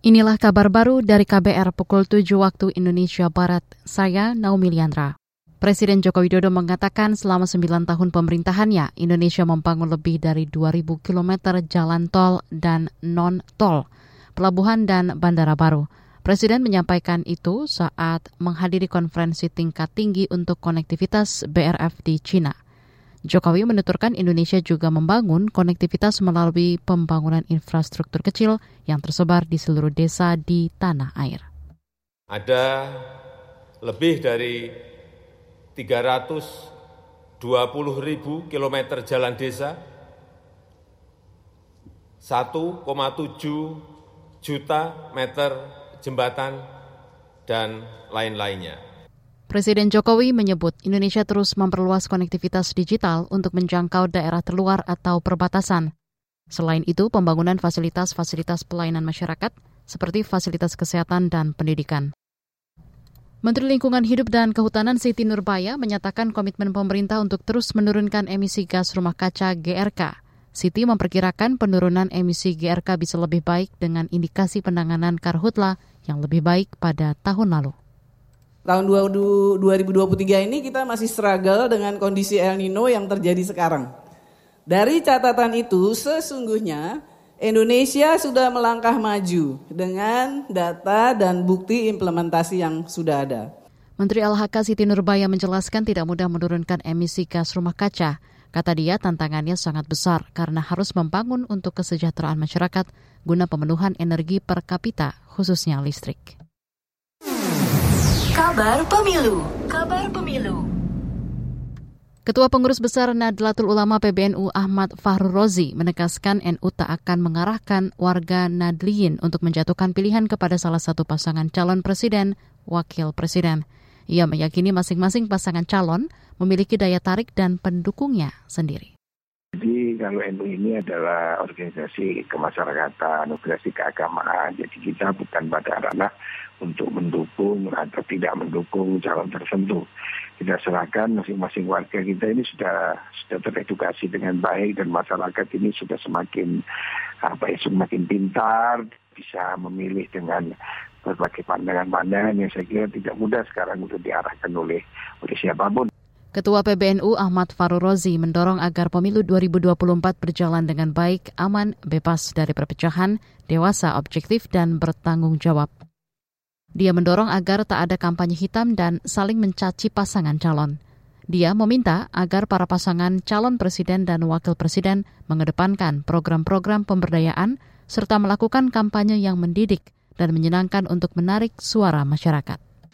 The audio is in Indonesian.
Inilah kabar baru dari KBR pukul 7 waktu Indonesia Barat. Saya Naomi Liandra. Presiden Joko Widodo mengatakan selama 9 tahun pemerintahannya, Indonesia membangun lebih dari 2.000 km jalan tol dan non-tol, pelabuhan dan bandara baru. Presiden menyampaikan itu saat menghadiri konferensi tingkat tinggi untuk konektivitas BRF di China. Jokowi menuturkan Indonesia juga membangun konektivitas melalui pembangunan infrastruktur kecil yang tersebar di seluruh desa di tanah air. Ada lebih dari 320 ribu kilometer jalan desa, 1,7 juta meter jembatan, dan lain-lainnya. Presiden Jokowi menyebut Indonesia terus memperluas konektivitas digital untuk menjangkau daerah terluar atau perbatasan. Selain itu, pembangunan fasilitas-fasilitas pelayanan masyarakat seperti fasilitas kesehatan dan pendidikan. Menteri Lingkungan Hidup dan Kehutanan Siti Nurbaya menyatakan komitmen pemerintah untuk terus menurunkan emisi gas rumah kaca GRK. Siti memperkirakan penurunan emisi GRK bisa lebih baik dengan indikasi penanganan karhutla yang lebih baik pada tahun lalu tahun 2023 ini kita masih struggle dengan kondisi El Nino yang terjadi sekarang. Dari catatan itu sesungguhnya Indonesia sudah melangkah maju dengan data dan bukti implementasi yang sudah ada. Menteri LHK Siti Nurbaya menjelaskan tidak mudah menurunkan emisi gas rumah kaca. Kata dia tantangannya sangat besar karena harus membangun untuk kesejahteraan masyarakat guna pemenuhan energi per kapita khususnya listrik. Kabar Pemilu. Kabar Pemilu. Ketua Pengurus Besar Nadlatul Ulama PBNU Ahmad Fahru Rozi NU tak akan mengarahkan warga Nadliyin untuk menjatuhkan pilihan kepada salah satu pasangan calon presiden, wakil presiden. Ia meyakini masing-masing pasangan calon memiliki daya tarik dan pendukungnya sendiri. Kalau NU ini adalah organisasi kemasyarakatan, organisasi keagamaan, jadi kita bukan pada ranah untuk mendukung atau tidak mendukung calon tertentu. Kita serahkan masing-masing warga kita ini sudah sudah teredukasi dengan baik dan masyarakat ini sudah semakin apa ya semakin pintar bisa memilih dengan berbagai pandangan-pandangan yang saya kira tidak mudah sekarang untuk diarahkan oleh oleh siapa pun. Ketua PBNU Ahmad Farurozi mendorong agar pemilu 2024 berjalan dengan baik, aman, bebas dari perpecahan, dewasa, objektif, dan bertanggung jawab. Dia mendorong agar tak ada kampanye hitam dan saling mencaci pasangan calon. Dia meminta agar para pasangan calon presiden dan wakil presiden mengedepankan program-program pemberdayaan serta melakukan kampanye yang mendidik dan menyenangkan untuk menarik suara masyarakat.